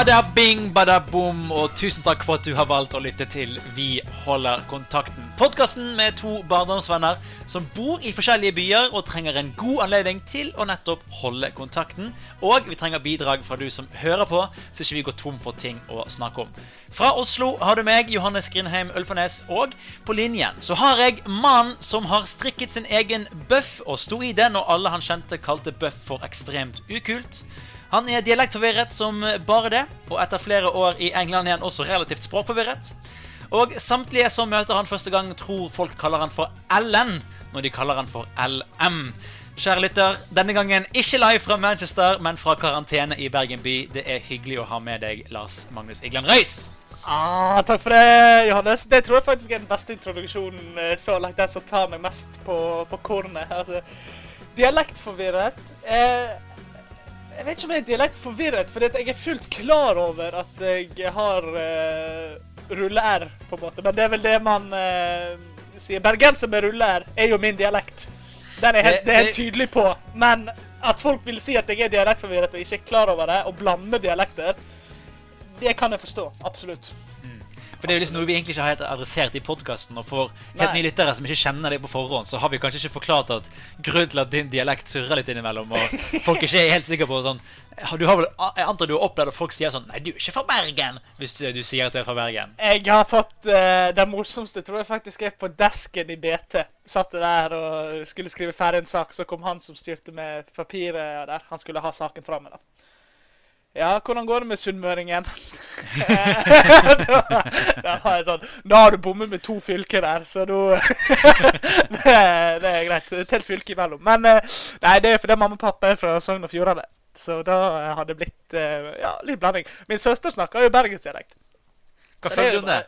Bada bing, bada boom, og tusen takk for at du har valgt å lytte til Vi holder kontakten. Podkasten med to barndomsvenner som bor i forskjellige byer og trenger en god anledning til å nettopp holde kontakten. Og vi trenger bidrag fra du som hører på, så ikke vi går tom for ting å snakke om. Fra Oslo har du meg, Johannes Grindheim Ølfarnes, og på linjen så har jeg mannen som har strikket sin egen bøff og sto i det når alle han kjente kalte bøff for ekstremt ukult. Han er dialektforvirret som bare det, og etter flere år i England er han også relativt språkforvirret. Og samtlige som møter han første gang, tror folk kaller han for Ellen når de kaller han for LM. Kjære lytter, denne gangen ikke live fra Manchester, men fra karantene i Bergen by. Det er hyggelig å ha med deg Lars Magnus Igland Røys. Ah, takk for det, Johannes. Det tror jeg faktisk er den beste introduksjonen eh, så langt. Den som tar meg mest på, på kornet. Altså, dialektforvirret. Eh, jeg vet ikke om jeg er dialektforvirret, for jeg er fullt klar over at jeg har uh, rulle-r, på en måte. Men det er vel det man uh, sier. Bergenser med rulle-r er jo min dialekt. Den er helt, det er helt tydelig på. Men at folk vil si at jeg er dialektforvirret og ikke er klar over det, og blander dialekter, det kan jeg forstå. Absolutt. For det er jo liksom noe vi egentlig ikke har adressert i podkasten. Og for helt nye lyttere som ikke kjenner deg på forhånd, så har vi kanskje ikke forklart at grunnen til at din dialekt surrer litt innimellom, og folk ikke er helt sikre på sånn du har vel, Jeg antar du har opplevd at folk sier sånn Nei, du er ikke fra Bergen, hvis du sier at du er fra Bergen. Jeg har fått uh, Den morsomste tror jeg faktisk er på desken i BT. Satt der og skulle skrive ferdig en sak, så kom han som styrte med papiret der. Han skulle ha saken fra meg, da. Ja, hvordan går det med sunnmøringen? da, da, har jeg sånn Da har du bommet med to fylker der, så du det, det, er greit. Et helt fylke imellom. Men eh, nei, det er fordi mamma og pappa er fra Sogn og Fjordane. Så da har det blitt eh, ja, litt blanding. Min søster snakker jo bergensdialekt. Hva føler du om det?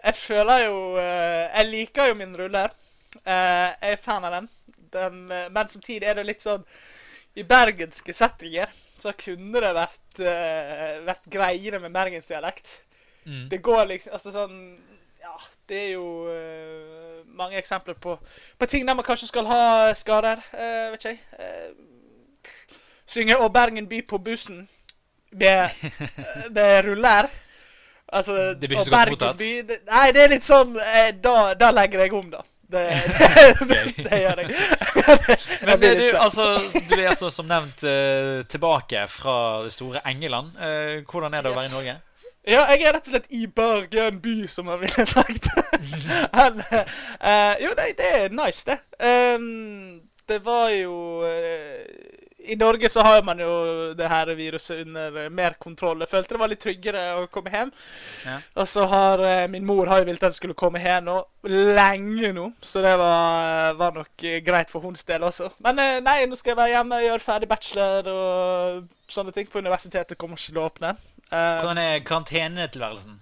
Jeg føler jo eh, Jeg liker jo min ruller. Jeg er fan av den. den men samtidig er det litt sånn I bergenske settinger så kunne det vært, uh, vært greiere med bergensdialekt. Mm. Det går liksom Altså sånn Ja, det er jo uh, mange eksempler på, på, ting der man kanskje skal ha skader. Uh, vet ikke jeg. synge 'Å Bergen by på bussen' med, med ruller. Altså, det blir ikke så godt mottatt? nei, det er litt sånn da, da legger jeg om, da. Det, det, det, gjør jeg. Men du, altså, du er altså som nevnt uh, tilbake fra det store Engeland. Uh, hvordan er det å være i Norge? Ja, jeg er rett og slett i Bergen by, som man ville sagt. Men, uh, jo, nei, det er nice, det. Um, det var jo i Norge så har man jo det her viruset under eh, mer kontroll. Jeg følte det var litt tryggere å komme hjem. Ja. Og så har uh, min mor har jo villet at jeg skulle komme hjem nå, lenge nå. Så det var, eh, var nok greit for hennes del også. Men nei, nå skal jeg være hjemme, og gjøre ferdig bachelor og sånne ting. For universitetet kommer ikke til å åpne. Hvordan er karantenetilværelsen?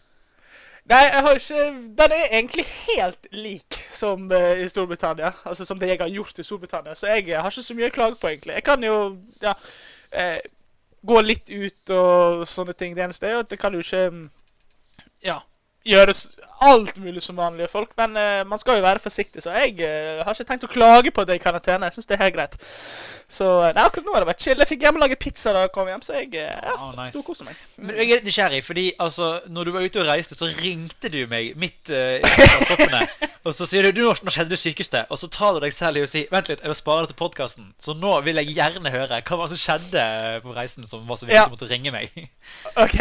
Nei, jeg har ikke Den er egentlig helt lik som uh, i Storbritannia. Altså som det jeg har gjort i Storbritannia. Så jeg har ikke så mye å klage på, egentlig. Jeg kan jo ja, uh, gå litt ut og sånne ting. Det eneste er at det kan jo ikke Ja gjøre alt mulig som vanlige folk. Men uh, man skal jo være forsiktig, så jeg uh, har ikke tenkt å klage på det i karantene. Jeg syns det er helt greit. Så uh, nei, akkurat nå har det vært chill. Jeg fikk hjemmelaget pizza da jeg kom hjem, så jeg ja, oh, nice. storkoser meg. Men jeg er litt nysgjerrig, fordi altså, når du var ute og reiste, så ringte du meg midt uh, i stoppene. og så sier du, du nå skjedde det sykeste. Og så tar du deg selv i å si Vent litt, jeg vil spare det til podkasten. Så nå vil jeg gjerne høre hva var det som skjedde på reisen som var så viktig ja. du måtte ringe meg. ok.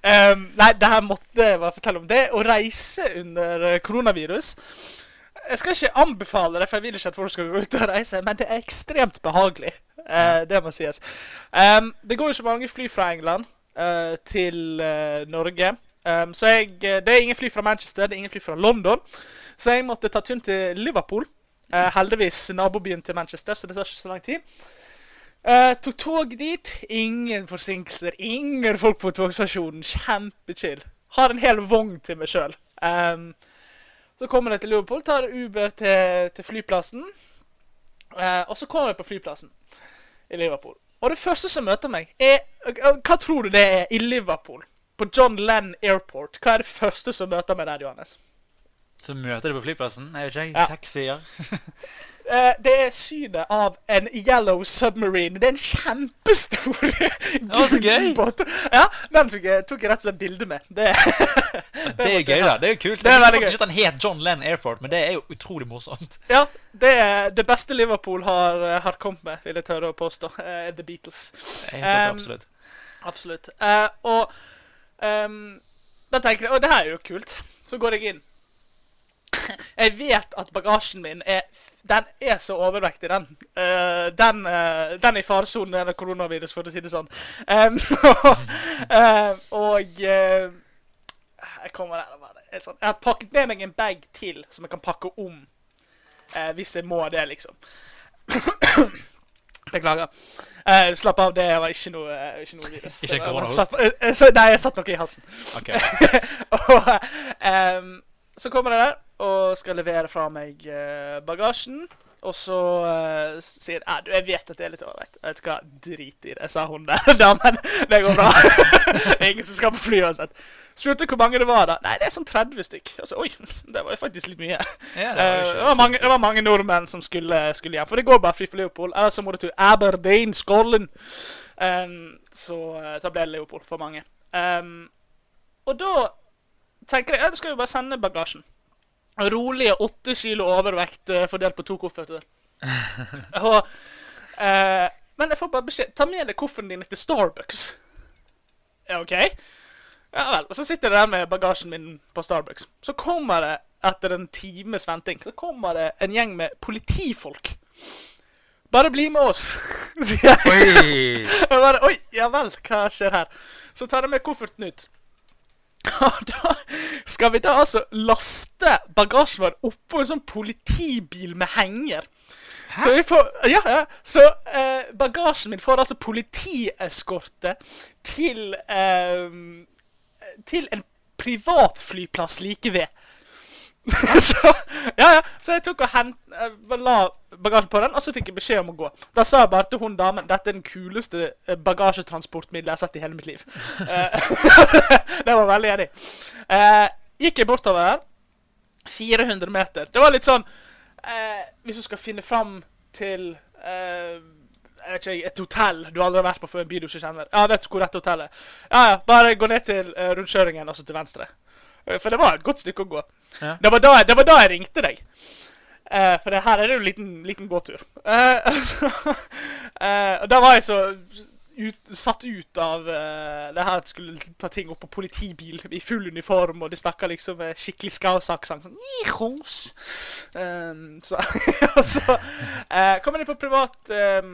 Um, nei, det her måtte jeg bare fortelle om. Det å reise under eh, koronavirus. Jeg skal ikke anbefale det, for jeg vil ikke at folk skal gå ut og reise, men det er ekstremt behagelig. Uh, det må sies. Um, det går jo så mange fly fra England uh, til uh, Norge. Um, så jeg, det er ingen fly fra Manchester, det er ingen fly fra London. Så jeg måtte ta turen til Liverpool. heldigvis nabobyen til Manchester, så det tar ikke så lang tid. tok tog dit. Ingen forsinkelser, ingen folk på togstasjonen. Kjempechill. Har en hel vogn til meg sjøl. Um, så kommer jeg til Liverpool, tar Uber til, til flyplassen. Uh, og så kommer jeg på flyplassen i Liverpool. Og det første som møter meg, er Hva tror du det er i Liverpool? På John Lenn Airport. Hva er det første som møter meg der, Johannes? Så møter du på flyplassen. Jeg vet ikke, Ja. taxier. Eh, det er synet av en yellow submarine. Det er en kjempestor båt. Ja, den tok jeg, tok jeg rett og slett bilde med. Det, Det er gøy, da. Det er jo kult. Det er veldig gøy. den het John Lenn Airport, men det er jo utrolig morsomt. ja, det er det beste Liverpool har, eh, har kommet med, vil jeg tørre å påstå. eh, The Beatles. Jeg helt Um, absolutt. Absolutt. Uh, og um, da tenker jeg Å, det her er jo kult. Så går jeg inn. Jeg vet at bagasjen min er Den er så overvektig, den. Uh, den, uh, den er i faresonen av koronavirus, for å si det sånn. Um, og uh, Jeg kommer der og bare er sånn. Jeg har pakket med meg en bag til som jeg kan pakke om hvis jeg må det, liksom. Beklager. Uh, slapp av, det var ikke noe, uh, ikke noe virus. Ikke Det koronahost? Nei, jeg satt noe i halsen. Okay. og um, så kommer det der og skal levere fra meg eh, bagasjen. Og så uh, sier jeg du, jeg vet at det er litt overvekt. Vet du hva, drit i det, sa hun der damen. Det går bra. Ingen som skal på fly uansett. Spurte hvor mange det var da. Nei, det er sånn 30 stykk. Altså, oi, det var jo faktisk litt mye. Ja, det var uh, det, var mange, det var mange nordmenn som skulle, skulle hjem. For det går bare fly for Leopold. Eller så må du til Aberdeen, Skålen. Um, så da ble det Leopold for mange. Um, og da tenker jeg ja, du skal jo bare sende bagasjen. Rolige åtte kilo overvekt eh, fordelt på to kofferter. og, eh, men jeg får bare beskjed Ta med deg kofferten din til Starbucks. Ja, OK? Ja vel. Og så sitter jeg der med bagasjen min på Starbucks. Så kommer det, etter en times venting, så kommer det en gjeng med politifolk. Bare bli med oss, sier jeg. Oi! Jeg bare, Oi, ja vel, hva skjer her? Så tar jeg med kofferten ut. Da skal vi da altså laste bagasjen vår oppå en sånn politibil med henger. Så vi får Ja, ja. Så eh, bagasjen min får altså politieskorte til eh, Til en privatflyplass like ved. så, ja, ja. så jeg tok og hent, eh, la bagasjen på den, og så fikk jeg beskjed om å gå. Da sa jeg bare til hun damen dette er den kuleste eh, bagasjetransportmiddelet jeg har sett i hele mitt liv. Eh, det var veldig enig. Eh, gikk jeg bortover der. 400 meter. Det var litt sånn eh, Hvis du skal finne fram til eh, jeg vet ikke, et hotell du aldri har vært på før, en by du ikke kjenner. Ja, vet du hvor dette hotellet er? Ja, ja, bare gå ned til uh, rundkjøringen, altså til venstre. For det var et godt stykke å gå. Ja. Det, var da, det var da jeg ringte deg. Eh, for her er det jo en liten, liten gåtur. Eh, altså, og da var jeg så ut, satt ut av eh, det her at jeg skulle ta ting opp på politibil i full uniform, og de snakka liksom med skikkelig skausaksent. Sånn. Um, så så kom jeg inn på privat eh,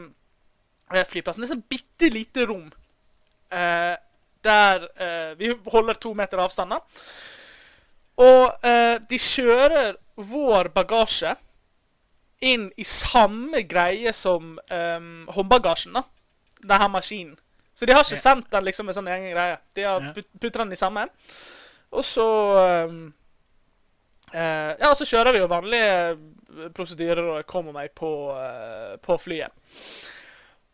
flyplassen. Det er sånn bitte lite rom der vi holder to meter avstand. Og de kjører vår bagasje inn i samme greie som um, håndbagasjen. da. Denne maskinen. Så de har ikke sendt den liksom med sånn egen greie. De har puttet den i samme. Og så um, uh, Ja, så kjører vi jo vanlige prosedyrer, og jeg kommer meg på, uh, på flyet.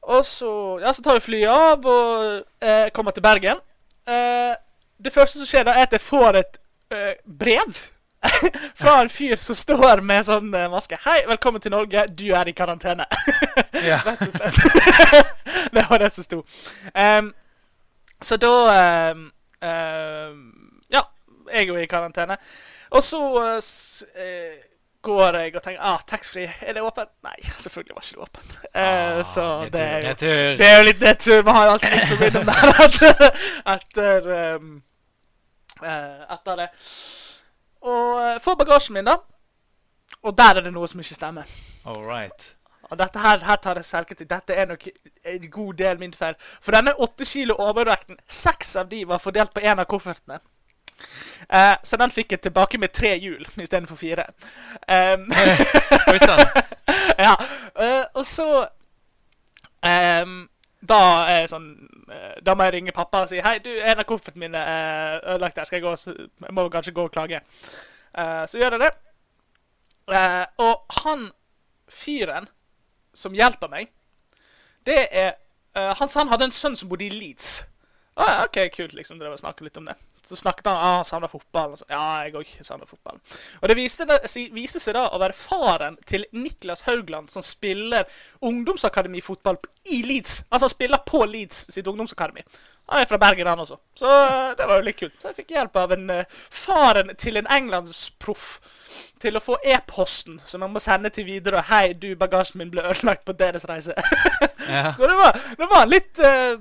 Og så, ja, så tar vi flyet av og uh, kommer til Bergen. Eh, det første som skjer, da er at jeg får et eh, brev fra en fyr som står med sånn eh, maske. 'Hei, velkommen til Norge. Du er i karantene.' Ja. Rett og slett. det var det som sto. Um, så da um, um, Ja, jeg er jo i karantene. Og så uh, går jeg og tenker ah, taxfree, er det åpent? Nei, selvfølgelig var ikke det åpent. Så Ah, det er jo det er jo litt nedtur. Man har alltid lyst til å begynne der etter, etter, etter det. Og uh, får bagasjen min, da. Og der er det noe som ikke stemmer. All right. Og dette her, her tar jeg selvkritikk. Dette er nok en god del min feil. For denne åtte kilo overvekten, seks av de var fordelt på én av koffertene. Eh, så den fikk jeg tilbake med tre hjul istedenfor fire. Um, Oi sann. ja. eh, og så ehm, Da er sånn eh, Da må jeg ringe pappa og si Hei, du, en av koffertene mine er ødelagt her. Skal jeg gå Jeg må kanskje gå og klage. Uh, så gjør jeg det. Uh, og han fyren som hjelper meg, det er uh, Han han hadde en sønn som bodde i Leeds. Å ja, OK, kult. liksom, Drev og snakket litt om det. Så snakket han ah, han fotball. så, ja, jeg òg savner fotball. Og det viste, det viste seg da å være faren til Niklas Haugland, som spiller ungdomsakademifotball i Leeds. Altså han spiller på Leeds sitt ungdomsakademi. Han er fra Bergen, han også. Så eh, det var jo litt kult. Så jeg fikk hjelp av en uh, faren til en englandsproff til å få e-posten som jeg må sende til videre. 'Hei, du, bagasjen min ble ødelagt på deres reise'. Ja. Så det var, det var litt uh,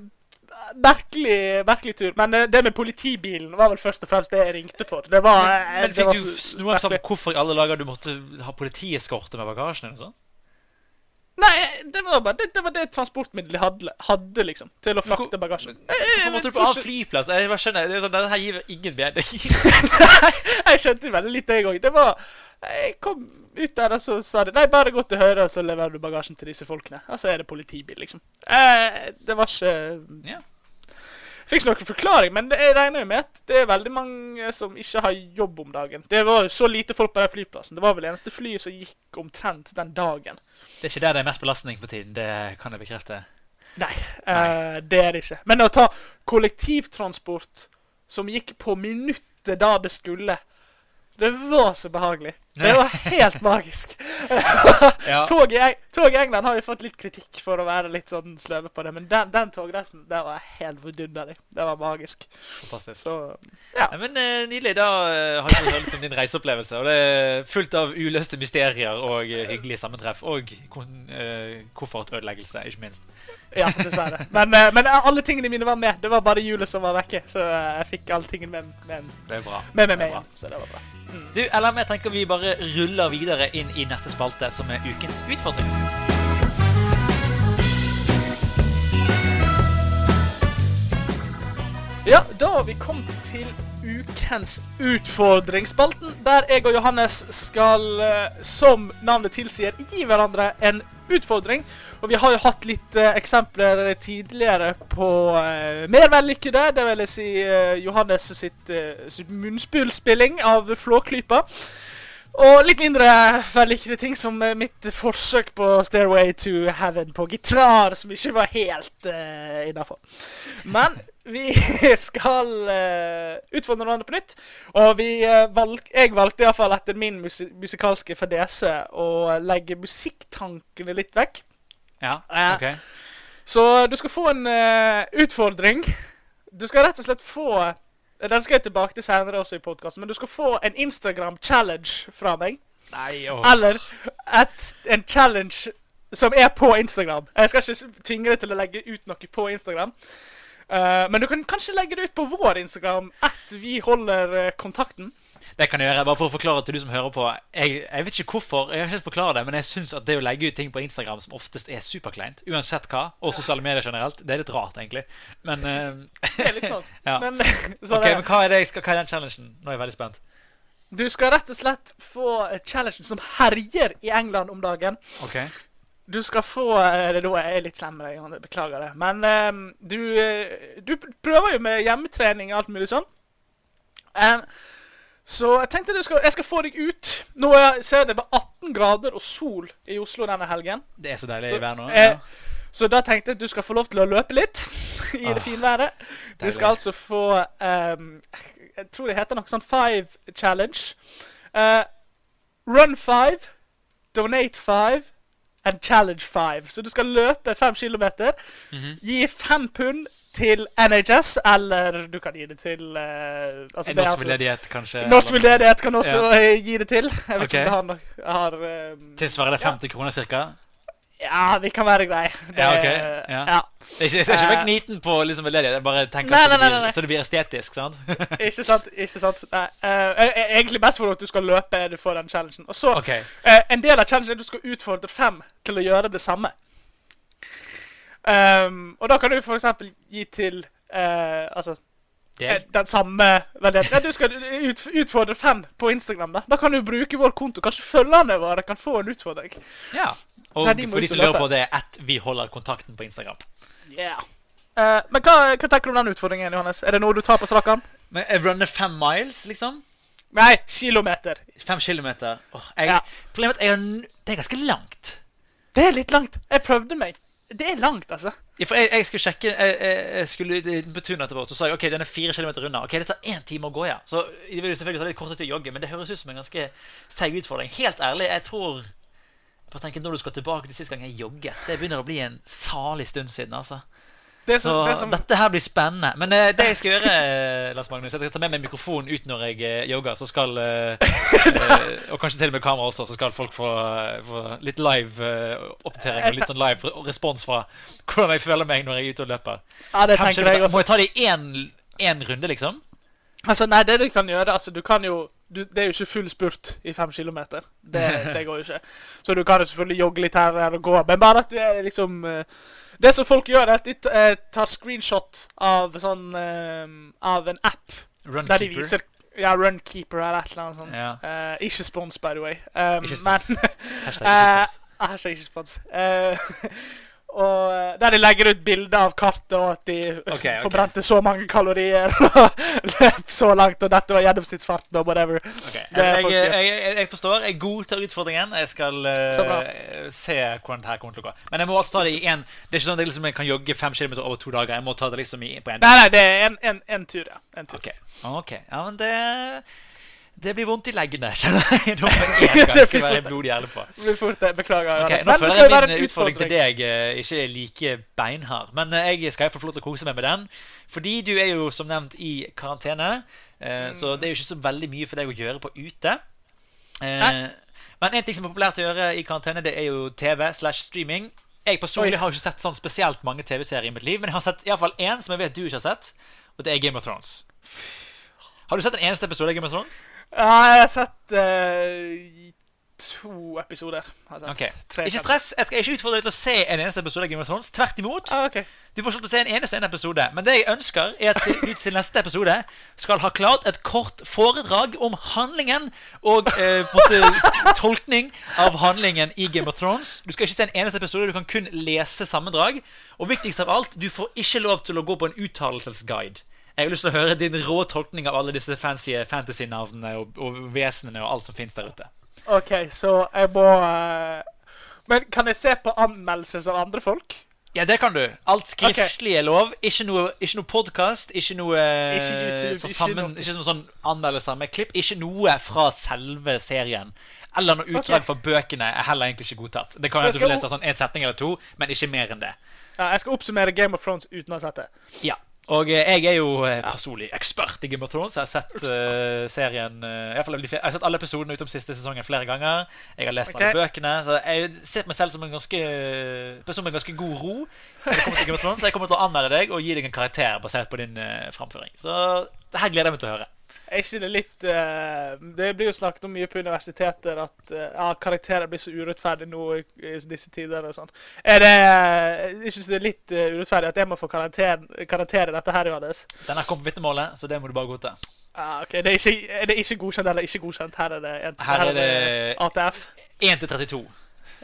merkelig, merkelig tur. Men uh, det med politibilen var vel først og fremst det jeg ringte for. Det var, men, Men det fikk du så noe merkelig. hvorfor i alle dager du måtte ha politieskorte med bagasjen? eller sånn? Nei, det var bare det, det, var det transportmiddelet jeg hadde, hadde, liksom. Til å frakte bagasjen. Hvorfor måtte du på av annen flyplass? Jeg bare skjønner, det sånn, Dette her gir ingen mening. jeg skjønte veldig litt, jeg òg. Det var Jeg kom ut der, og så sa de Nei, bare gå til høyre, og så leverer du bagasjen til disse folkene. Og så er det politibil, liksom. Eh, det var ikke Ja. Fikk ikke noen forklaring, men det, jeg regner jo med at det er veldig mange som ikke har jobb om dagen. Det var jo så lite folk på den flyplassen. Det var vel det eneste flyet som gikk omtrent den dagen. Det er ikke der det er mest belastning på tiden. Det kan jeg bekrefte. Nei, eh, det er det ikke. Men å ta kollektivtransport som gikk på minuttet da det skulle, det var så behagelig. Det var helt magisk. Ja. Tog, i, Eng- tog England har jo fått litt kritikk for å være litt sånn sløve på det, men den, den togreisen der var helt vidunderlig. Det var magisk. Fantastisk. Så Ja, men uh, Nydelig. Da eh, har vi hørt om din reiseopplevelse. Og det er fullt av uløste mysterier og eh, hyggelige sammentreff. Og kon- koffertødeleggelse, ikke minst. ja, dessverre. Men, men alle tingene mine var med. Det var bare hjulet som var vekke, så jeg fikk alle tingene med, med, med, med, bra. med meg med igjen. Så det var bra. Du, LM, jeg tenker vi bare ruller videre inn i neste spalte, som er ukens utfordring. Ja, da har vi kommet til ukens utfordringsspalten, der jeg og Johannes skal, eh, som navnet tilsier, gi hverandre en utfordring. Og vi har jo hatt litt eh, eksempler tidligere på eh, mer vellykkede, det vil jeg si eh, Johannes sitt, eh, sitt munnspillspilling av Flåklypa. Og litt mindre vellykkede ting som eh, mitt forsøk på Stairway to Heaven på gitar, som ikke var helt uh, innafor. Men vi skal uh, utfordre hverandre på nytt. Og vi, uh, valg, jeg valgte iallfall etter min musi musikalske fadese å legge musikktankene litt vekk. Ja, ok. ok. Så du skal få en eh, utfordring. Du skal rett og slett få Den skal jeg tilbake til senere også i podkasten, men du skal få en Instagram-challenge fra meg. Nei, åh. Eller et, en challenge som er på Instagram. Jeg skal ikke tvinge deg til å legge ut noe på Instagram. Eh, men du kan kanskje legge det ut på vår Instagram at vi holder eh, kontakten. Det kan jeg gjøre, bare for å forklare til du som hører på. Jeg, jeg vet ikke hvorfor, jeg kan ikke helt forklare det, men jeg syns at det å legge ut ting på Instagram som oftest er superkleint, uansett hva, og sosiale medier generelt, det er litt rart, egentlig. Men eh, Det er litt snart. Ja. Men, hva er, skal, hva er den challengen? Nå er jeg veldig spent. du skal rett og slett få challengen som herjer i England om dagen. Ok Du skal få eh, det er Da er jeg litt slem med deg, beklager det. Men eh, du, eh, du prøver jo med hjemmetrening og alt mulig sånn. Eh, så jeg tenkte du skal, jeg skal få deg ut. Nå er- ser jeg det var 18 grader og sol i Oslo denne helgen. Det er så deilig Så, i vær nå. eh, Ja. Så da tenkte jeg at du skal få lov til å løpe litt i Ah, det finværet. Du deilig. skal altså få um, Jeg tror det heter noe sånn Five Challenge. Uh, run five, donate five and challenge five. Så du skal løpe fem kilometer. -hmm. Gi fem pund til NHS, eller du kan gi det til uh, altså, En Norsk altså- veldedighet, kanskje? Norsk veldedighet kan også ja. gi det til. Jeg vet okay. ikke om det har har, um, Tilsvarer det Ja. 50 kroner cirka? Ja, vi kan være greie. Det- Ja, ok, ja. ja. Jeg, jeg skal ikke Eh, være gniten på liksom veldedighet, jeg bare tenker Nei, nei, det nei, så det blir estetisk, sant? Ikke sant? ikke sant? Nei. eh, eh, egentlig best for at du skal løpe er du for den challengen. Og så, okay. uh, En del av challengen er at du skal utfordre fem til å gjøre det samme. Um, og da kan du eksempel gi til uh, Altså det eh, den samme ja, Du skal ut, utfordre fem på Instagram. Da Da kan du bruke vår konto. Kanskje følgerne våre kan få en utfordring. Ja. Og Nei, de må for de som lurer på det, er at vi holder kontakten på Instagram. Yeah. Eh, men hva, hva tenker du om den utfordringen, Johannes? Er det noe du tar på slakken? Men jeg runner fem miles, liksom? Nei, kilometer. Fem kilometer. Åh, jeg, Ja. Problemet er at jeg det er ganske langt. Det er litt langt. Jeg prøvde meg. Det er langt, altså. Ja, for jeg, jeg skulle sjekke Jeg, jeg, jeg skulle på tunet etterpå, så sa jeg ok, den er fire kilometer unna. Ok, det tar én time å gå, ja. Så det vil selvfølgelig ta litt kortere tid å jogge, men det høres ut som en ganske seig utfordring. Helt ærlig, jeg tror Bare tenker Når du skal tilbake til sist gang jeg jogget Det begynner å bli en salig stund siden, altså. Det Så det som, dette her blir spennende. Men uh, det jeg skal gjøre, eh, Lars Magnus Jeg skal ta med meg mikrofonen ut når jeg uh, jogger, så skal eh, Og kanskje til og med kamera også, så skal folk få, få litt live oppdatering og litt sånn live respons fra hvordan jeg føler meg når jeg er ute og løper. ja, jeg. Må jeg ta det i én runde, liksom? Altså, nei, det du kan gjøre Altså, du kan jo du, Det er jo ikke full spurt i fem kilometer. Det, det går jo ikke. Så du kan jo selvfølgelig jogge litt her her og gå, men bare at du er liksom eh, Det som folk gjør, er at de eh, tar screenshot av sånn eh, Av en app der de viser ja, Runkeeper eller et eller annet sånt. Ja. Uh, ikke spons, by the way. Um, Ikke spons. Men Eh, ikke spons. Eh, og eh, der de legger ut bilder av kartet, og at de okay, ok. forbrente så mange kalorier og løp så langt, og dette var gjennomsnittsfarten og whatever. Okay. Det altså, jeg, jeg, jeg, jeg forstår. Jeg godtar utfordringen. Jeg skal uh, se hvordan det her kommer til å gå. Men jeg må altså ta det i én Det er ikke sånn at jeg, liksom, kan jogge fem kilometer over to dager. Jeg må ta det liksom i, på én Nei, nei, det er en, en, en tur, ja. En tur. Ok, okay. Ja, men det Det blir vondt i leggene, kjenner jeg. Nå skal være blodig ærlig på. Beklager. Okay, Nå føler jeg min utfordring til deg eh, ikke er like beinhard. Men eh, jeg skal iallfall få lov til å kose meg med den. Fordi du er jo som nevnt i karantene. eh, Så det er jo ikke så veldig mye for deg å gjøre på ute. Men en ting som er populært å gjøre i karantene, det er jo TV slash streaming. Jeg personlig har ikke sett sånn spesielt mange TV-serier i mitt liv, men jeg har sett i hvert fall én som jeg vet du ikke har sett, og det er Game of Thrones. Har du sett en eneste episode av Game of Thrones? Jeg har sett uh, to episoder. Har jeg sett. Ok, Tre, Ikke stress. Jeg skal ikke utfordre deg til å se en eneste episode av Game of Thrones. Tvert imot. Ah, okay. Du får til å se en eneste en episode. Men det jeg ønsker, er at du til neste episode skal ha klart et kort foredrag om handlingen og eh, måte, tolkning av handlingen i Game of Thrones. Du skal ikke se en eneste episode, du kan kun lese sammendrag. Og viktigst av alt, du får ikke lov til å gå på en uttalelsesguide. Jeg har lyst til å høre din rå tolkning av alle disse fancy fantasy-navnene og, og vesenene og alt som finnes der ute. OK, så jeg må uh... Men kan jeg se på anmeldelser av andre folk? Ja, det kan du. Alt skriftlig er lov. Ikke noe, ikke noe podkast, ikke noe Ikke YouTube, så sammen, ikke noe sånn anmeldelser med klipp. Ikke noe fra selve serien. Eller noe utdrag okay. fra bøkene er heller egentlig ikke godtatt. Det kan jeg du skal lese sånn en setning eller to, men ikke mer enn det. Ja, jeg skal oppsummere Game of Thrones uten å ha sett det. Ja. Og eh, jeg er jo eh, personlig ekspert i Game of Thrones. Jeg har sett uh, serien uh, fall Jeg har sett alle episodene utom siste sesongen flere ganger. Jeg har lest okay. alle bøkene. Så jeg ser på meg selv som en ganske person med ganske god ro. Thrones, Så jeg kommer til å anmelde deg og gi deg en karakter basert på din uh, framføring. Så det her gleder jeg meg til å høre. Er ikke det litt uh, Det blir jo snakket om mye på universiteter at uh, karakterer blir så urettferdig nå i, i disse tider og sånn. Er det Jeg syns det er litt uh, urettferdig at jeg må få karakter, karakter i dette her, Johannes. Den her kom på vitnemålet, så det må du bare godta. Ah, ok, det er, ikke, er det ikke godkjent eller ikke godkjent? Her er det, en, Her er det- ATF. 1 til 32.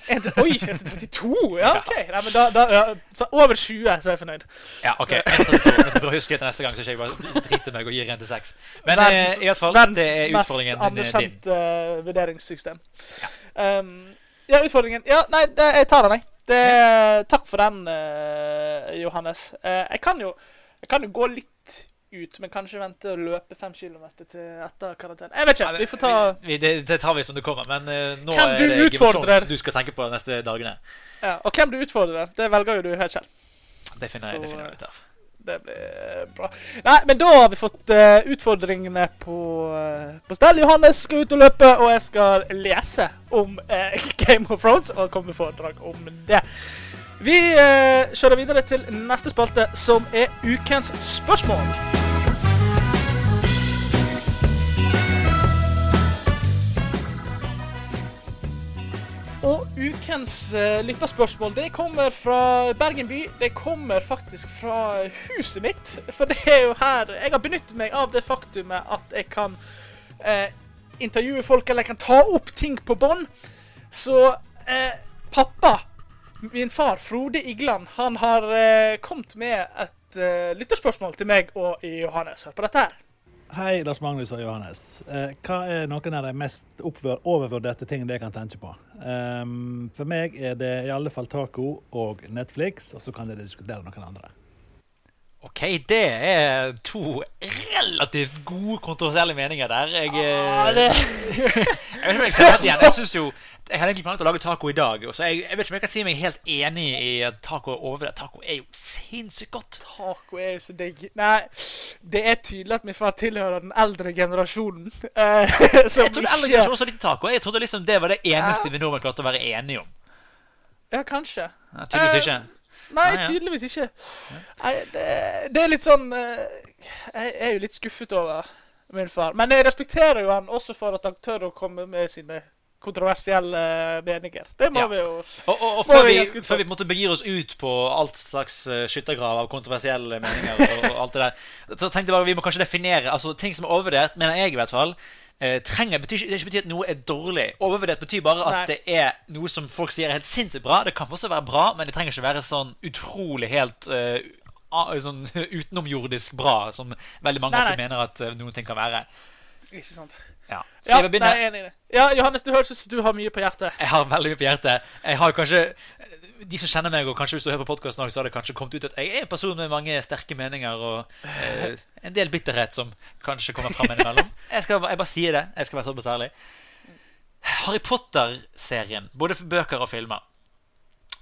En til, oi, 1 til 32? Ja, OK. Nei, men da, da, ja, så over 20, så er jeg fornøyd. Ja, ok. 1 til 32. Jeg skal å huske det til neste gang, så ikke jeg bare driter meg og gir 1 til 6. Men eh, Verdens- i hvert fall, det er utfordringen mest din. Verdens mest anerkjent uh, vurderingssystem. Um, ja, utfordringen Ja, nei, det, jeg tar den, jeg. Det, takk for den, uh, Johannes. Uh, jeg, kan jo, jeg kan jo gå litt ut, men kanskje vente og løpe fem kilometer til etter karantene. Jeg vet ikke. Vi får ta vi, vi, det, tar vi som det kommer, men uh, nå hvem er det Game du skal tenke på de neste dagene. ja, Og hvem du utfordrer, det velger jo du helt selv. Det finner jeg, det finner jeg ut av. Det blir bra. Nei, men da har vi fått uh, utfordringene på, uh, på stell. Johannes skal ut og løpe, og jeg skal lese om eh, Game of Thrones og komme med foredrag om det. Vi eh, kjører videre til neste spalte, som er ukens spørsmål. Og ukens eh, lytterspørsmål det kommer fra Bergen by. Det kommer faktisk fra huset mitt. For det er jo her Jeg har benyttet meg av det faktumet at jeg kan eh, intervjue folk, eller jeg kan ta opp ting på bånd. Så eh, pappa, min far Frode Igland, han har eh, kommet med et eh, lytterspørsmål til meg og Johannes. Hør på dette her. Hei, Lars Magnus og Johannes. Eh, hva er noen av de mest overvurderte tingene dere kan tenke på? Um, for meg er det i alle fall taco og Netflix, og så kan dere diskutere noen andre. Ok, det er to relativt gode, kontroversielle meninger der. Jeg, Ah, eh, det, jeg vet ikke om jeg kjenner igjen. Jeg synes jo Jeg hadde egentlig planlagt å lage taco i dag. Så jeg, jeg vet ikke om jeg kan si meg helt enig i at taco er overvurdert. Taco er jo sinnssykt godt. taco er jo så digg. Nei, det er tydelig at min far tilhører den eldre generasjonen. eh, som Jeg trodde eldre generasjon også likte taco. Jeg trodde liksom det var det eneste vi nordmenn klarte å være enige om. Ja, kanskje. Ja, tydeligvis Eh, ikke. Nei, Nei, ja. tydeligvis ikke. Nei, det, det er litt sånn eh, Jeg er jo litt skuffet over min far. Men jeg respekterer jo han også for at han tør å komme med sine kontroversielle meninger. Det må Ja. vi jo Og, og, og før, vi vi, før vi på en måte begir oss ut på alt slags eh, skyttergrav av kontroversielle meninger, og, og alt det der, så tenkte jeg bare vi må kanskje definere altså Ting som er overvurdert, mener jeg i hvert fall, eh, trenger betyr, det ikke betyr at noe er dårlig. Overvurdert betyr bare at Nei. det er noe som folk sier er helt sinnssykt bra. Det kan også være bra, men det trenger ikke være sånn utrolig helt uh, sånn utenomjordisk bra, som veldig mange Nei, nei. mener at eh, noen ting kan være. Ikke sant. Ja. Skal jeg begynne? Nei, jeg er enig i det. Ja, Johannes, du høres ut som du har mye på hjertet. Jeg har veldig mye på hjertet. Jeg har kanskje De som kjenner meg, og kanskje hvis du hører på podkasten òg, så har det kanskje kommet ut at jeg er en person med mange sterke meninger og eh, en del bitterhet som kanskje kommer fram innimellom. Jeg, skal, jeg bare sier det. Jeg skal være såpass ærlig. Harry Potter-serien, både for bøker og filmer.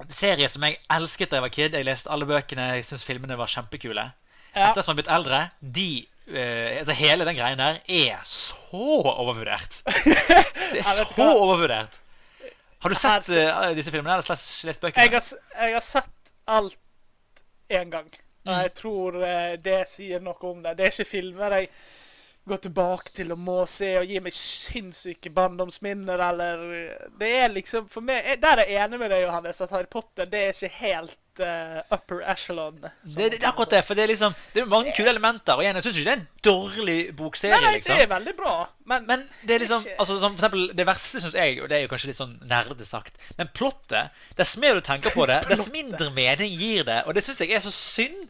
Serie som jeg elsket da jeg var kid. Jeg leste alle bøkene, jeg syntes filmene var kjempekule. Ja. Etter som jeg har blitt eldre, de eh, altså Hele den greien der er så overvurdert. Det er så hva. overvurdert. Har du sett uh, disse filmene eller slash lest bøkene? Jeg har, jeg har sett alt én gang. Og Mm. jeg tror uh, det sier noe om det. Det er ikke filmer jeg går tilbake til og må se og gi meg sinnssyke barndomsminner, eller eh, Det er liksom For meg Der er jeg enig med deg, Johannes, at Harry Potter det er ikke helt uh, upper echelon. Det, det, det er akkurat det, for det er liksom Det er mange kule elementer. Og igjen, jeg syns ikke det er en dårlig bokserie, Nei, nei, liksom. det er veldig bra, men, Men det er liksom Ikke- altså, som for eksempel, Det verste syns jeg, og det er jo kanskje litt sånn nerde sagt Men plottet Dess mer du tenker på det, dess mindre mening gir det. Og det syns jeg er så synd.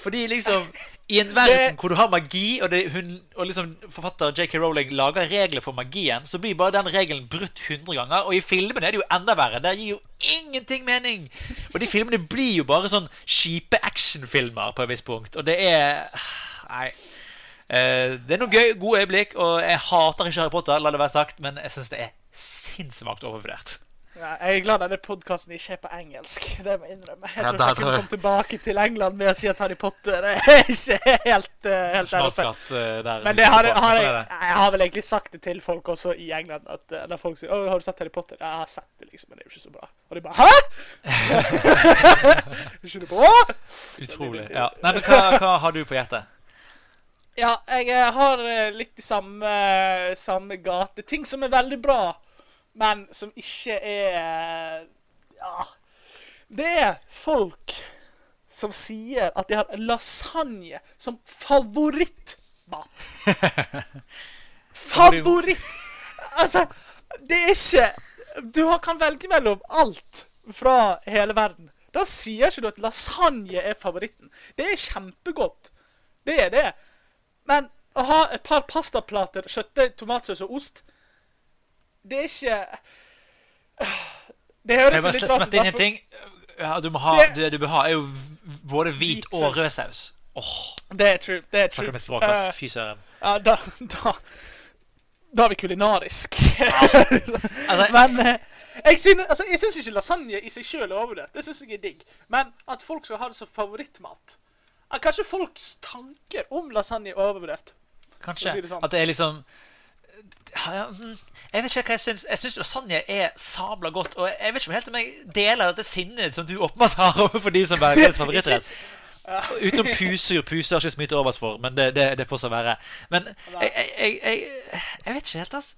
Fordi liksom I en verden hvor du har magi, og, det, hun, og liksom forfatter J.K. Rowling lager regler for magien, så blir bare den regelen brutt 100 ganger. Og i filmene er det jo enda verre. Der gir jo ingenting mening. Og de filmene blir jo bare sånn kjipe actionfilmer på et visst punkt. Og det er Nei. Eh, det er noen gøy, gode øyeblikk, og jeg hater ikke Harry Potter, la det være sagt, men jeg syns det er sinnssvakt overvurdert. Ja, Jeg er glad denne podkasten ikke er på engelsk. Det må jeg innrømme. Jeg Ja, tror ikke jeg kunne komme tilbake til England med å si at Harry Potter er ikke helt, uh, helt der oppe. Nasjonalskatt eh, der. Men det har, har jeg, er jeg har vel egentlig sagt det til folk også i England. At uh, Når folk sier Åh, 'Har du sett Harry Potter?' Ja, jeg har sett det, liksom, men det er jo ikke så bra. Og de bare 'Hæ?! Skjønner på? Utrolig. Ja. Nei, men hva, hva har du på hjertet? Ja, jeg har litt i samme, samme gate. Ting som er veldig bra, men som ikke er eh, Ja. Det er folk som sier at de har lasagne som favorittmat. Favoritt! Altså, det er ikke Du kan velge mellom alt fra hele verden. Da sier ikke du at lasagne er favoritten. Det er kjempegodt. Det er det. Men å ha et par pastaplater, kjøttdeig, tomatsaus og ost Det er ikke Det høres litt rart inn en ting. Ja, du må ha, Det- du, du bør ha, er jo både hvit Hvit og rød saus. Oh. Det er true. Det er true. Snakker med språk. Eh, Fy søren. ja, da, da Da er vi kulinarisk. Altså, Men eh, jeg synes, altså, jeg syns ikke lasagne i seg sjøl er overvurdert. Det syns jeg er digg. Men at folk skal ha det som favorittmat at Kanskje folks tanker om lasagne er overvurdert. Kanskje. si det sånn. At det er liksom Jeg vet ikke hva jeg syns. Jeg syns lasagne er sabla godt. Og jeg vet ikke om helt om jeg deler dette sinnet som du åpenbart har overfor de som deres favorittrett. Utenom puser. Puser har ikke så mye til overs for, men det, det, det får så være. Men jeg, jeg, jeg, jeg, vet ikke helt, ass.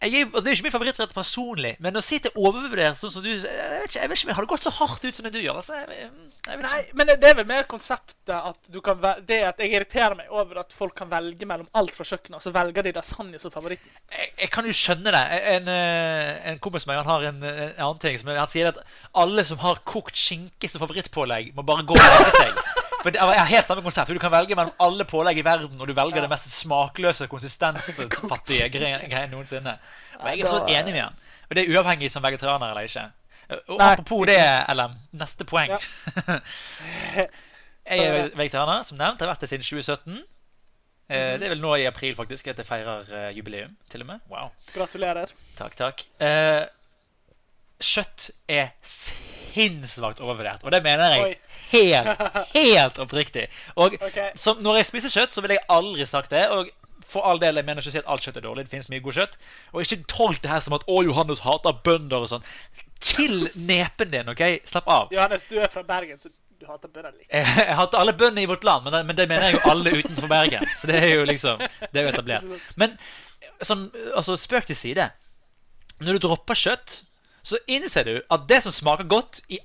Jeg og det er ikke min favorittrett personlig, men å si til overvurdert sånn som du Jeg vet ikke, jeg vet ikke om jeg har det gått så hardt ut som det du gjør. Altså, jeg, jeg Nei, men det, er vel mer konseptet at du kan Det at jeg irriterer meg over at folk kan velge mellom alt fra kjøkkenet, og så velger de lasagne som favoritt. jeg, jeg kan jo skjønne det. En, eh, en kompis av meg han har en, en annen ting. Som, han sier at alle som har kokt skinke som favorittpålegg, må bare gå og legge seg. For det er helt samme konsept. Du kan velge mellom alle pålegg i verden, og du velger det mest smakløse, konsistensfattige greien noensinne. Og jeg er fortsatt enig med han. Og det er uavhengig som vegetarianer eller ikke. Og Nei. apropos det, LM. Neste poeng. jeg er vegetarianer, som nevnt. Jeg har vært det siden 2017. Eh, Det er vel nå i april faktisk at jeg feirer eh, jubileum, til og med. Wow. Gratulerer. Takk, takk. Kjøtt er sinnssvakt overvurdert. Og det mener jeg Oi. helt, helt oppriktig. Og okay. som, når jeg spiser kjøtt, så ville jeg aldri sagt det. Og for all del, jeg mener ikke si at alt kjøtt er dårlig. Det finnes mye god kjøtt. Og ikke tolk det her som at 'Å, Johannes hater bønder' og sånn. Chill nepen din, OK? Slapp av. Johannes, du er fra Bergen, så du hater bønder litt. Jeg, jeg hater alle bønder i vårt land, men det, men det mener jeg jo alle utenfor Bergen. Så det er jo liksom Det er jo etablert. Men sånn, altså spøk til side. Når du dropper kjøtt, så innser du at det som smaker godt i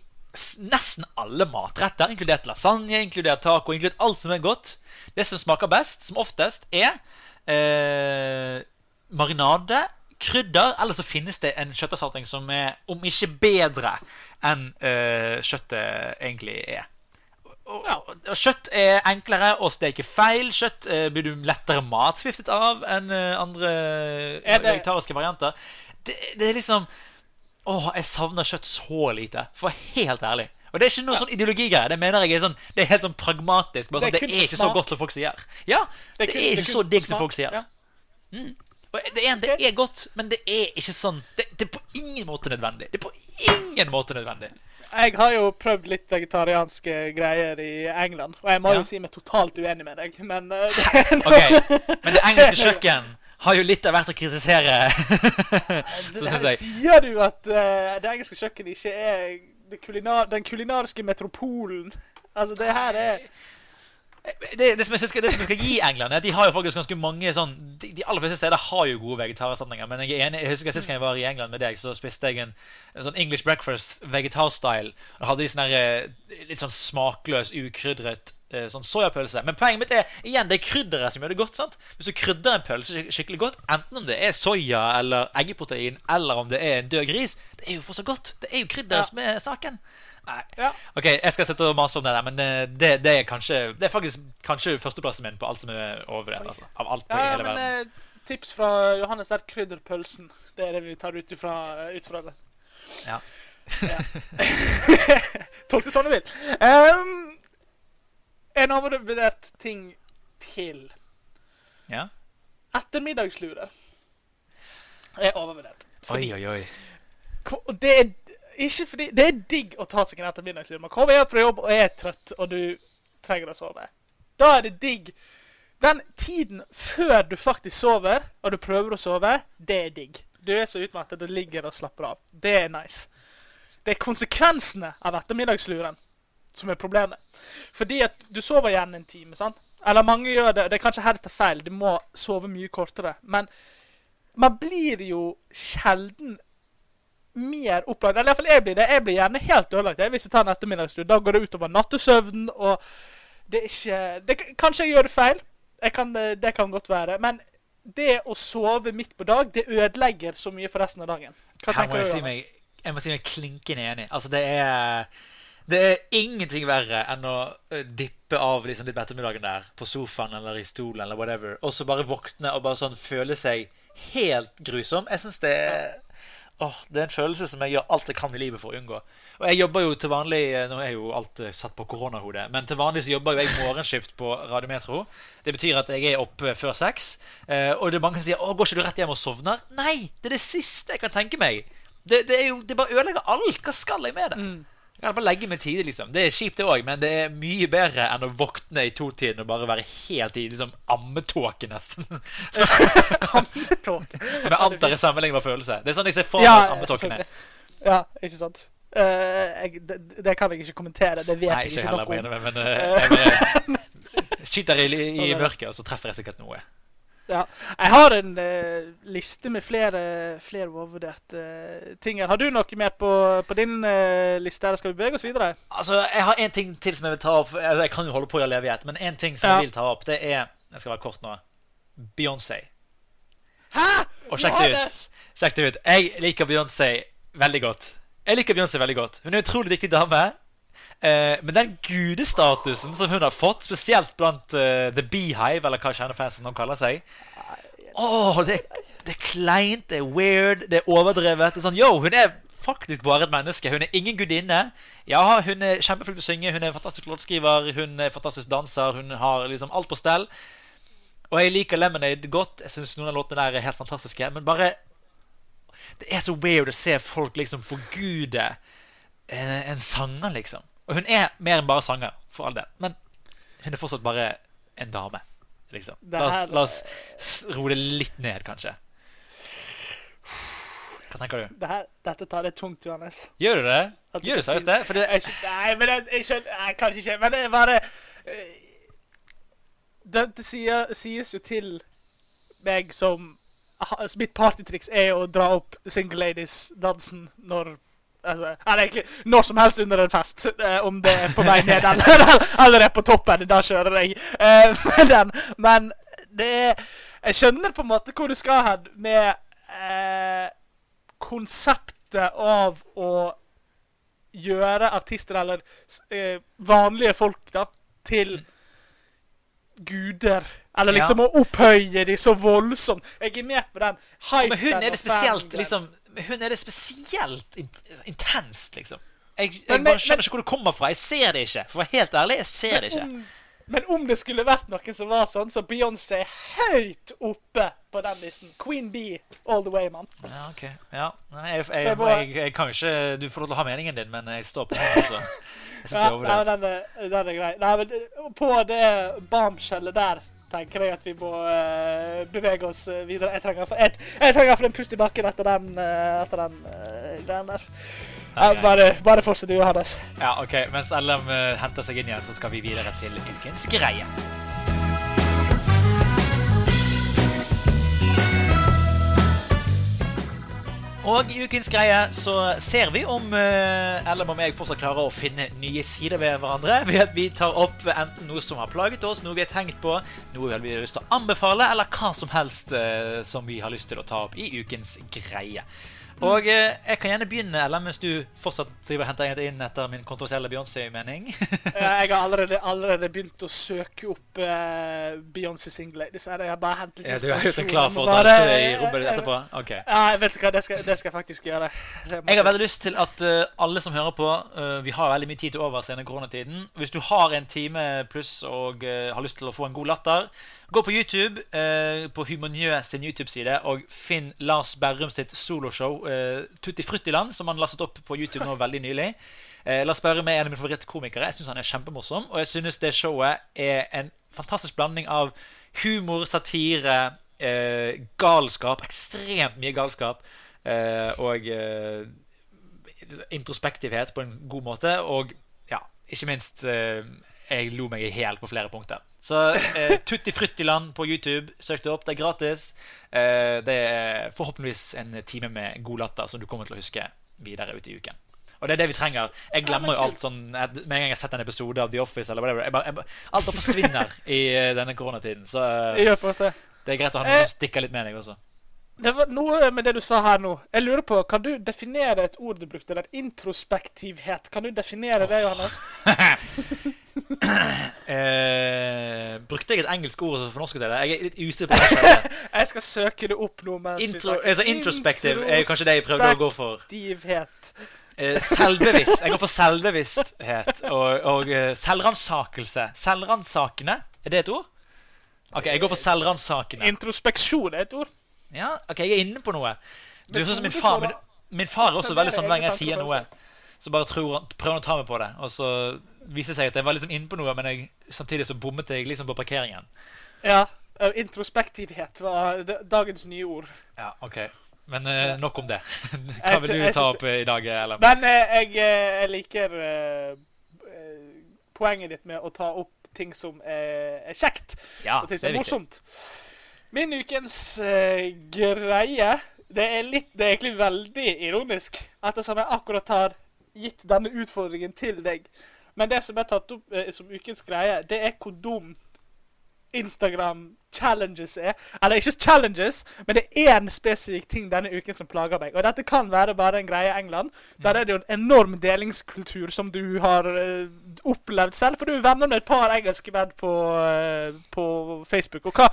nesten alle matretter, inkludert lasagne, inkludert taco, inkludert alt som er godt Det som smaker best, som oftest, er eh, marinade, krydder, eller så finnes det en kjøtterstatning som er om ikke bedre enn eh, kjøttet egentlig er. Og, Kjøtt er enklere å steke feil. Kjøtt eh, blir du lettere matforgiftet av enn eh, andre vegetariske varianter. Det, det er liksom Åh, jeg savner kjøtt så lite. For helt ærlig. Og det er ikke noe sånn ideologigreie. Det mener jeg er sånn Det er helt sånn pragmatisk. Bare Det er sånn, det er ikke så godt som folk sier. Ja, det, kun- er ikke så digg som folk sier. Ja. Det, er, det er godt, men det er ikke sånn Det, det er på ingen måte nødvendig. Det er på ingen måte nødvendig. Jeg har jo prøvd litt vegetarianske greier i England, og jeg må Ja. jo si meg totalt uenig med deg, men uh, det, okay. Men det engelske kjøkken har jo litt av hvert å kritisere. så syns jeg. Sier du at uh, det engelske kjøkkenet ikke er kulinar den kulinariske metropolen? Altså, det her er det, det, som jeg skal, det som jeg skal gi England, er at de har jo faktisk ganske mange sånn De, de aller fleste steder har jo gode vegetarerstatninger. Men jeg er enig, jeg husker Sist gang jeg var i England med deg, så spiste jeg en, en sånn English breakfast vegetar-style. Og hadde de sånn eh, litt sånn smakløs, ukrydret sånn soyapølse. Men poenget mitt er igjen, det er krydderet som gjør det godt. sant? Hvis du krydrer en pølse skik- skikkelig godt, enten om det er soya eller eggeprotein, eller om det er en død gris, det er jo fortsatt godt. Det er jo krydderet Ja. som er saken. Nei. Ja. Ok, jeg skal sette og mase om det der, men eh, det, det er kanskje Det er faktisk kanskje førsteplassen min på alt som er overvurdert. Altså, av alt på Ja, hele men verden. eh, tips fra Johannes er krydderpølsen. Det er det vi tar ut ifra, ut fra det. Ja. Tolk det sånn du vil. Um, en overvurdert ting til. Ja. Ettermiddagslure er overvurdert. Oi, oi, oi. Det er ikke fordi Det er digg å ta seg en ettermiddagslur. Man kommer hjem fra jobb og er trøtt, og du trenger å sove. Da er det digg. Den tiden før du faktisk sover, og du prøver å sove, det er digg. Du er så utmattet og ligger og slapper av. Det er nice. Det er konsekvensene av ettermiddagsluren som er problemet. Fordi at du sover gjerne en time, sant? Eller mange gjør det. Det er kanskje her det tar feil. Du må sove mye kortere. Men man blir jo sjelden mer opplagt. Eller iallfall jeg blir det. Jeg blir gjerne helt ødelagt jeg, hvis jeg tar en ettermiddagstur. Da går det utover nattesøvnen, og det er ikke det, Kanskje jeg gjør det feil. Jeg kan, det kan godt være. Men det å sove midt på dag, det ødelegger så mye for resten av dagen. Hva Her må tenker jeg du? si meg, jeg må si meg klinkende enig. Altså, det er det er ingenting verre enn å dippe av liksom, litt på ettermiddagen der på sofaen eller i stolen eller whatever, og så bare våkne og bare sånn føle seg helt grusom. Jeg synes det er Åh, Det er en følelse som jeg gjør alt jeg kan i livet for å unngå. Og jeg jobber jo til vanlig eh, Nå er jo alt eh, satt på koronahodet, men til vanlig så jobber jo jeg morgenskift på Radiometro. Det betyr at jeg er oppe før seks. Eh, og det er mange som sier 'Å, går ikke du rett hjem og sovner?' Nei! Det er det siste jeg kan tenke meg. Det, det er jo Det bare ødelegger alt. Hva skal jeg med det? Mm. Jeg kan bare legge meg tidlig, liksom. Det er kjipt, det òg, men det er mye bedre enn å våkne i totiden og bare være helt i liksom ammetåke, nesten. Ammetåke. Som jeg antar er sammenlignbar følelse. Det er sånn jeg ser for meg Ja, ammetåken er. Ja, ikke sant. Uh, jeg, det, det kan jeg ikke kommentere. Det vet Nei, jeg ikke ikke heller, nok om. jeg men uh, jeg bare skyter i, i mørket, og så treffer jeg sikkert noe. Ja. Jeg har en uh, liste med flere, flere overvurderte uh, ting. Har du noe mer på, på din uh, liste, eller skal vi bevege oss videre? Altså, Jeg har en ting til som jeg vil ta opp. Altså, Jeg kan jo holde på i all evighet, men en ting som Ja. jeg vil ta opp, det er Jeg skal være kort nå. Beyoncé. Hæ?! Og sjekk det ut. Sjekk det ut. Jeg liker Beyoncé veldig godt. Jeg liker Beyoncé veldig godt. Hun er en utrolig dyktig dame. Eh, men den gudestatusen som hun har fått, spesielt blant uh, The Beehive, eller hva kjernefansen nå kaller seg Åh, det, det er kleint, det er weird, det er overdrevet. Det er sånn, yo, Hun er faktisk bare et menneske. Hun er ingen gudinne. Ja, hun er kjempeflink til å synge, hun er en fantastisk låtskriver, hun er en fantastisk danser. Hun har liksom alt på stell. Og jeg liker Lemonade godt. Jeg synes noen av låtene der er helt fantastiske. Men bare Det er så weird å se folk liksom forgude en, en sanger, liksom. Og hun er mer enn bare sanger, for all del. Men hun er fortsatt bare en dame. Liksom. La oss, la oss roe det litt ned, kanskje. Hva tenker du? Dette, dette tar det tungt, Johannes. Gjør du det? At Gjør du det, seriøst det? Det Jeg Nei, men jeg, jeg skjønner nei, Kanskje ikke. Men det er bare eh, Det, det sier, sies jo til meg som Mitt partytriks er å dra opp single ladies-dansen når Altså, eller egentlig når som helst under en fest. eh, om det er på vei ned eller, eller er på toppen. Da kjører jeg. Eh, men, den, men det er Jeg skjønner på en måte hvor du skal hen med eh, konseptet av å gjøre artister, eller eh, vanlige folk, da, til guder. Eller Ja. liksom å opphøye de så voldsomt. Jeg er med på den hypen. Men hun er det spesielt liksom Hun er det spesielt in intenst, liksom. Jeg, jeg Men- bare men- skjønner ikke hvor det kommer fra. Jeg ser det ikke. For å være helt ærlig, jeg ser det ikke. om, men om det skulle vært noen som var sånn, så Beyoncé er høyt oppe på den listen. Queen Bee all the way, mann. Ja, ok. Ja. Nei, jeg, jeg, Det jeg, kan ikke Du får lov til å ha meningen din, men jeg står på den Altså. Jeg synes det Ja, er overlevd. nei, den, er, den er grei. Nei, men eh, på det bombshellet der tenker jeg at vi må uh, bevege oss eh, videre. Jeg trenger for, jeg, jeg trenger for en pust i bakken etter den, uh, etter den uh, greien der. Ja, bare, bare fortsett du, Johannes. Ja, ok. Mens LM henter seg inn igjen, så skal vi videre til ukens greie. Og i ukens greie så ser vi om eh, LM og meg fortsatt klarer å finne nye sider ved hverandre ved at vi tar opp enten noe som har plaget oss, noe vi har tenkt på, noe vi har lyst til å anbefale, eller hva som helst eh, som vi har lyst til å ta opp i ukens greie. Og eh, jeg kan gjerne begynne, eller mens du fortsatt driver henter inn etter min kontroversielle Beyoncé-mening. Jeg har allerede, allerede begynt å søke opp uh, Beyoncé single ladies. Jeg har bare hentet litt ja, du er helt klar for å danse i rommet ditt etterpå? Ok. Ja, jeg vet du hva, det skal, det skal jeg faktisk gjøre. Jeg har veldig lyst til at uh, alle som hører på uh, Vi har veldig mye tid til overs denne koronatiden. Hvis du har en time pluss og har lyst til å få en god latter, gå på YouTube, på Humanjø sin YouTube-side, og finn Lars Berrum sitt soloshow uh, Tutti Fruttiland, som han lastet opp på YouTube nå veldig nylig. Eh, Lars Berrum er en av mine favorittkomikere. Jeg syns han er kjempemorsom. Og jeg synes det showet er en fantastisk blanding av humor, satire, eh, galskap. Ekstremt mye galskap. eh, og eh, introspektivhet på en god måte. Og ja, ikke minst eh, Jeg lo meg i hjel på flere punkter. Så eh, Tutti Fryttiland på YouTube. Søk det opp. Det er gratis. Eh, det er forhåpentligvis en time med god latter som du kommer til å huske videre ut i uken. Og det er det vi trenger. Jeg glemmer jo alt sånn Med en gang jeg har sett en episode av The Office, eller whatever, jeg bare, jeg bare, alt bare forsvinner i eh, denne koronatiden. Så det. det er greit å ha noen som stikker litt med deg også. Det var noe med det du sa her nå. Jeg lurer på, Kan du definere et ord du brukte? der? Introspektivhet. Kan du definere det, Johannes? Eh, brukte jeg et engelsk ord som fornorsket det? Jeg er litt usikker på det. Jeg skal søke det opp nå. Intro, altså introspektiv er kanskje det jeg prøvde å gå for. Introspektivhet. Eh, selvbevisst. Jeg går for selvbevissthet og, og uh, selvransakelse. Selvransakende, er det et ord? Ok, jeg går for selvransakende. Introspeksjon er et ord. Ja, ok, jeg er inne på noe. Du er sånn som min far. Min, min far er også veldig sånn hver gang jeg sier noe, så bare tror prøver han å ta meg på det. Og så viser det seg at jeg var liksom inne på noe, men jeg, samtidig så bommet jeg liksom på parkeringen. Ja. eh, Introspektivhet var dagens nye ord. Ja, ok. Men uh, nok om det. Hva vil du ta opp eh, i dag, Ellen? Men jeg, jeg liker eh, poenget ditt med å ta opp ting som er, kjekt. Ja, og ting som er er viktig. Min ukens uh, greie det er, litt, det er egentlig veldig ironisk, ettersom jeg akkurat har gitt denne utfordringen til deg. Men det som er tatt opp uh, som ukens greie, det er hvor dumt Instagram challenges er. Eller ikke challenges, men det er én spesifikk ting denne uken som plager meg. Og dette kan være bare en greie i England. Der er det jo en enorm delingskultur som du har uh, opplevd selv. For du er venner med et par engelske menn på, uh, på Facebook. Og hva,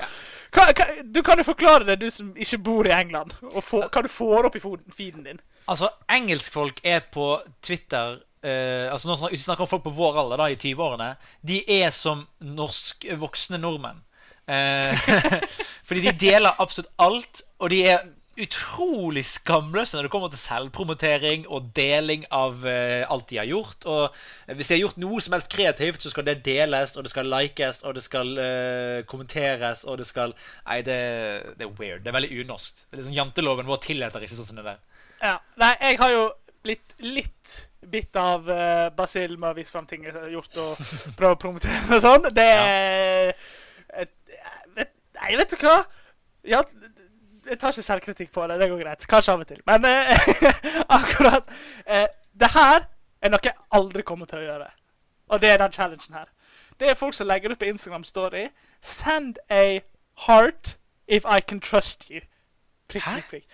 hva, hva Du kan jo forklare det, du som ikke bor i England. Og få, hva du får opp i feeden din. Altså, engelskfolk er på Twitter eh, altså nå snakker, vi snakker om folk på vår alder, da, i 20-årene, de er som norsk voksne nordmenn. Uh, fordi de deler absolutt alt, og de er utrolig skamløse når det kommer til selvpromotering og deling av uh, alt de har gjort. Og hvis de har gjort noe som helst kreativt, så skal det deles, og det skal likes, og det skal eh, kommenteres, og det skal Nei, det, det er weird. Det er veldig unorsk. Det er liksom Janteloven vår tillater ikke sånn som det der. Ja. Nei, jeg har jo blitt litt bitt av uh, basill med å vise fram ting jeg har gjort, og prøve å promotere og sånn. Det er Nei, vet du hva? Ja, jeg tar ikke selvkritikk på det. Det går greit. Kanskje av og til. Men uh, akkurat uh, Det her er noe jeg aldri kommer til å gjøre. Og det er den challengen her. Det er folk som legger ut på Instagram Story Send a heart if I can trust you. Prikk, prikk, prikk.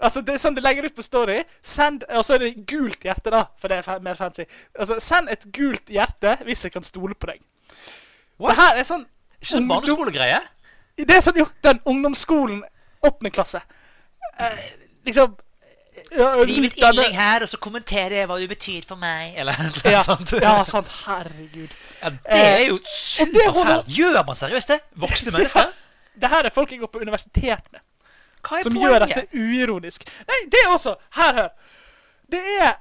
Altså, det er sånn de legger ut på Story. Send, og så er det gult hjerte, da, for det er mer fancy. Altså, Send et gult hjerte hvis jeg kan stole på deg. What? Det her er sånn Ikke sånn barneskolegreie? Det er sånn jo, den ungdomsskolen, åttende klasse. Eh, liksom Skriv et innlegg her, og så kommentere hva du betyr for meg. Eller noe Ja, sånt. ja, sånn. Herregud. Ja, det er jo og superfælt. Gjør man seriøst det? Voksne mennesker? Det her er folk jeg går på universitet med. Hva er som gjør dette uironisk. Nei, det er også Her, hør. Det er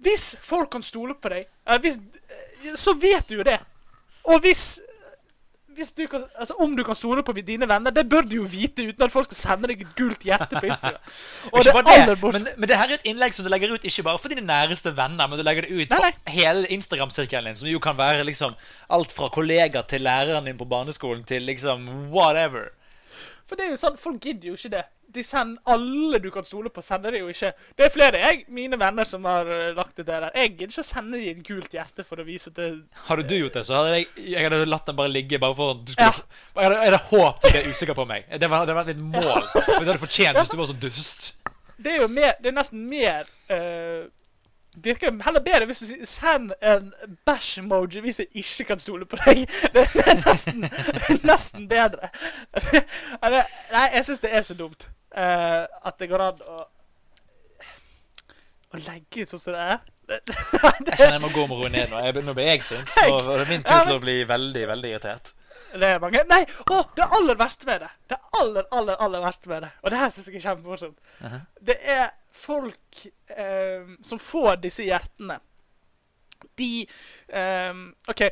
Hvis folk kan stole på deg, eh, hvis, eh, så vet du jo det. Og hvis du kan, altså Om du kan stole på dine venner, det bør du jo vite uten at folk skal sende deg et gult hjerte på Instagram. Det det, men, men det her er et innlegg som du legger ut ikke bare for dine næreste venner, men du legger det ut Nei, for nei. hele Instagram-sirkelen din, som jo kan være liksom alt fra kollegaer til læreren din på barneskolen til liksom whatever. For det er jo sånn, folk gidder jo ikke det. De sender Alle du kan stole på, sender de jo ikke. Det er flere jeg, mine venner som har eh, lagt det der. Jeg gidder ikke å sende de et gult hjerte for å vise at det Hadde du gjort det, så hadde jeg, jeg hadde latt den bare ligge. Bare for du skulle hadde, jeg hadde håpet du ble usikker på meg. Det var- det hadde vært mitt mål. Men det hadde fortjent hvis du var så dust. Det er jo mer Det er nesten mer eh, Virker heller bedre hvis du sier send en bæsj-emoji hvis jeg ikke kan stole på deg. Det er nesten, nesten bedre. Nei, jeg syns det er så dumt uh, at det går an å Å legge ut sånn som det er. Det, Jeg kjenner jeg må gå med roe ned nå. Jeg, nå blir jeg sint. Og det er min tur til å bli veldig, veldig irritert. det er mange Nei! Å, det aller verste med det. Det aller, aller, aller verste med det. Og det her syns jeg er kjempemorsomt. Mhm. Det er folk eh, som får disse hjertene. De eh, OK.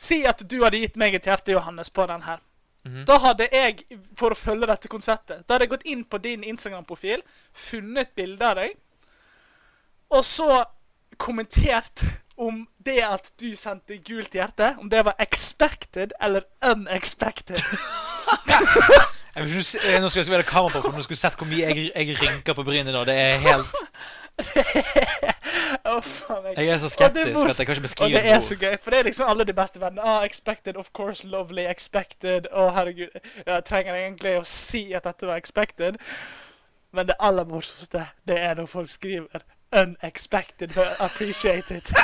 Si at du hadde gitt meg et hjerte, Johannes, på den her. Mhm. Da hadde jeg, for å følge dette konseptet, da hadde jeg gått inn på din Instagram-profil, funnet et bilde av deg, og så kommentert om det at du sendte gult hjerte, om det var expected eller unexpected. Jeg vil ikke eh, nå skal jeg være kamera på, for nå skulle du sett hvor mye jeg, jeg rynker på brynet nå. Det er helt Å, faen meg. Jeg er så skeptisk mors- at jeg kan ikke beskrive det det er så gøy, for det er liksom alle de beste vennene. Ah, expected, of course, lovely, expected. Å, herregud. Jeg trenger egentlig å si at dette var expected. Men det aller morsomste, det er når folk skriver unexpected but appreciated.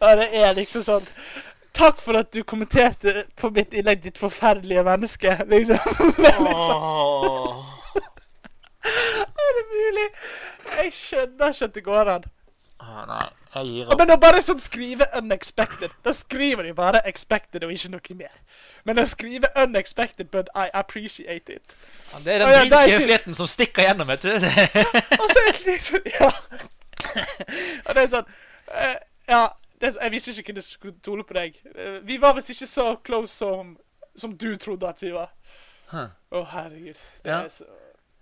Og det er liksom sånn Takk for at du kommenterte på mitt innlegg, ditt forferdelige menneske. Liksom. Det er litt sånn, er det mulig? Jeg skjønner ikke at det går an. Ah, nei, jeg gir Ja, opp. Men å bare sånn skrive 'unexpected', da skriver de bare 'expected' og ikke noe mer. Men å skrive 'unexpected but I appreciate it' Det er den Å, ja, er ikke- som stikker gjennom, vet du. Og så er det liksom Ja. Og det er sånn uh, Ja, det jeg visste ikke skulle stole på deg. Eh, vi var visst ikke så close som, som du trodde at vi var. Å, Huh. herregud. Det Ja. er så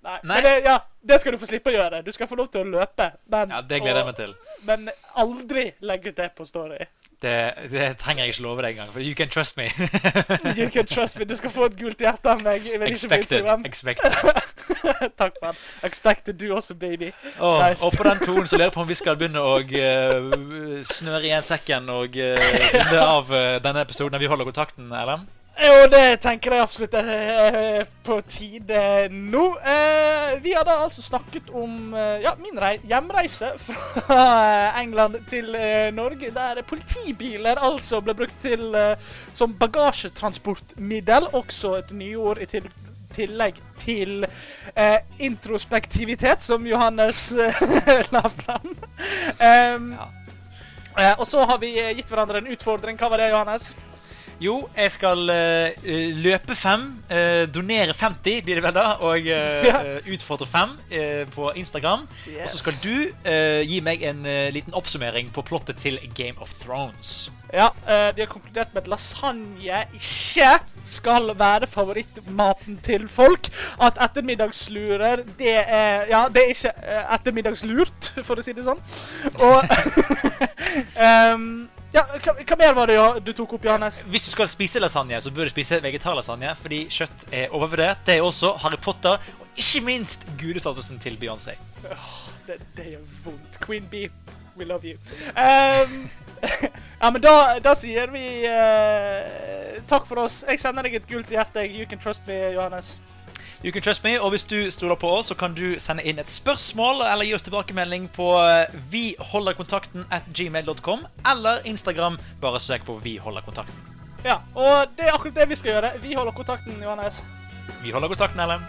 Nei. Nei. Men det, ja, det skal du få slippe å gjøre. Du skal få lov til å løpe. Men, Ja, det gleder jeg meg til. Men aldri legge ut det på Story. Det, det trenger jeg ikke love deg engang, for you can trust me. You can trust me. Du skal få et gult hjerte av meg. Expected. Expected. Takk, mann. Expected du også, baby. Og, Nice. og på den tonen så lurer jeg på om vi skal begynne å uh, snøre igjen sekken og uh, runde av uh, denne episoden når vi holder kontakten, Erlend. Jo, det tenker jeg absolutt er på tide nå. Eh, vi har da altså snakket om eh, ja, min hjemreise fra eh, England til eh, Norge, der politibiler altså ble brukt til eh, som bagasjetransportmiddel. Også et nyord i til tillegg til eh, introspektivitet, som Johannes eh, la fram. Um, Ja. eh, og så har vi eh, gitt hverandre en utfordring. Hva var det, Johannes? Jo, jeg skal eh, løpe fem, uh, donere 50 blir det vel da, og uh, Ja. utfordre fem på Instagram. Og så skal du gi meg en liten oppsummering på plottet til Game of Thrones. Ja, de har konkludert med at lasagne ikke skal være favorittmaten til folk. At ettermiddagslurer, det er Ja, det er ikke ettermiddagslurt, for å si det sånn. Og ehm, Ja, hva, hva mer var det ja, du tok opp, Johannes? Hvis du skal spise lasagne, så bør du spise vegetarlasagne, fordi kjøtt er overvurdert. Det er også Harry Potter, og ikke minst gudestatusen til Beyoncé. Det, det gjør vondt. Queen Bee, we love you. Um, ja, men da, da sier vi uh, takk for oss. Jeg sender deg et gult hjerte. You can trust me, Johannes. You can trust me, og hvis du stoler på oss, så kan du sende inn et spørsmål eller gi oss tilbakemelding på eh, vi holder kontakten at gmail.com eller Instagram. Bare søk på Vi holder kontakten. Ja, og det er akkurat det vi skal gjøre. Vi holder kontakten, Johannes. Vi holder kontakten, Ellen.